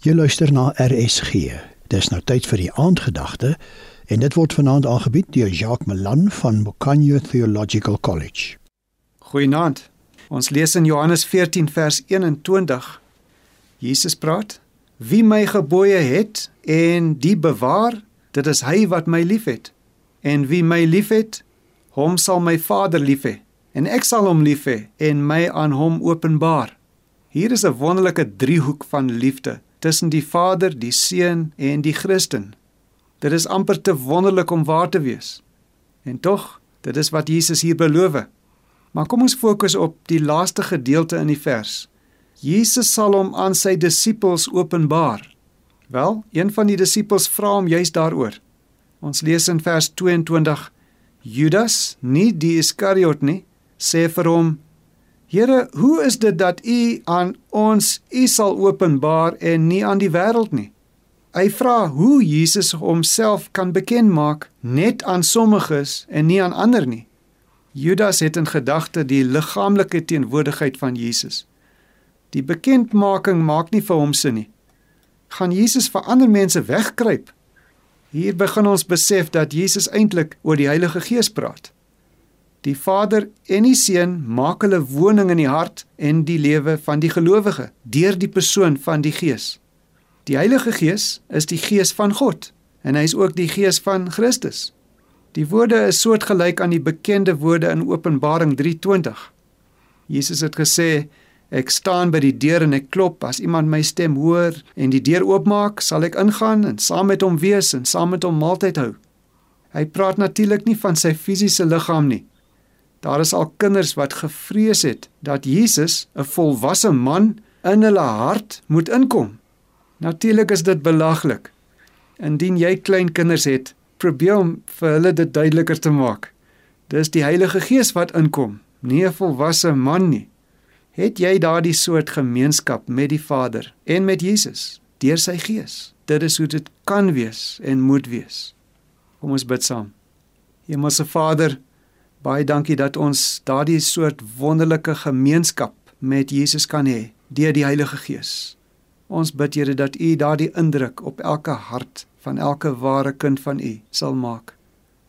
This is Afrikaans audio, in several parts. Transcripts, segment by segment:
Jy luister na RSG. Dis nou tyd vir die aandgedagte en dit word vanaand aangebied deur Jacques Malan van Mokanyo Theological College. Goeienaand. Ons lees in Johannes 14 vers 21. Jesus praat: Wie my gebooie het en die bewaar, dit is hy wat my liefhet. En wie my liefhet, hom sal my Vader lief hê, en ek sal hom lief hê en my aan hom openbaar. Hier is 'n wonderlike driehoek van liefde tussen die Vader, die Seun en die Christen. Dit is amper te wonderlik om waar te wees. En tog, dit is wat Jesus hier beloof. Maar kom ons fokus op die laaste gedeelte in die vers. Jesus sal hom aan sy disippels openbaar. Wel, een van die disippels vra hom juist daaroor. Ons lees in vers 22: Judas, nie die Iskariot nie, sê vir hom: Here, hoe is dit dat U aan ons U sal openbaar en nie aan die wêreld nie? Hy vra hoe Jesus homself kan bekend maak net aan sommiges en nie aan ander nie. Judas het in gedagte die liggaamlike teenwoordigheid van Jesus. Die bekendmaking maak nie vir hom sin nie. Gaan Jesus vir ander mense wegkruip? Hier begin ons besef dat Jesus eintlik oor die Heilige Gees praat. Die Vader en die Seun maak hulle woning in die hart en die lewe van die gelowige deur die persoon van die Gees. Die Heilige Gees is die Gees van God en hy is ook die Gees van Christus. Die woorde is soortgelyk aan die bekende woorde in Openbaring 3:20. Jesus het gesê: Ek staan by die deur en ek klop. As iemand my stem hoor en die deur oopmaak, sal ek ingaan en saam met hom wees en saam met hom maaltyd hou. Hy praat natuurlik nie van sy fisiese liggaam nie, Daar is al kinders wat gevrees het dat Jesus, 'n volwasse man, in hulle hart moet inkom. Natuurlik is dit belaglik. Indien jy klein kinders het, probeer om vir hulle dit duideliker te maak. Dis die Heilige Gees wat inkom, nie 'n volwasse man nie. Het jy daardie soort gemeenskap met die Vader en met Jesus deur sy Gees? Dit is hoe dit kan wees en moet wees. Kom ons bid saam. Hemelse Vader, Baie dankie dat ons daardie soort wonderlike gemeenskap met Jesus kan hê deur die Heilige Gees. Ons bid Here dat U daardie indruk op elke hart van elke ware kind van U sal maak.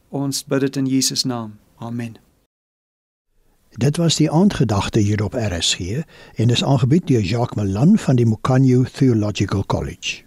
Ons bid dit in Jesus naam. Amen. Dit was die aandgedagte hier op RSG en is aangebied deur Jacques Malan van die Mokanyo Theological College.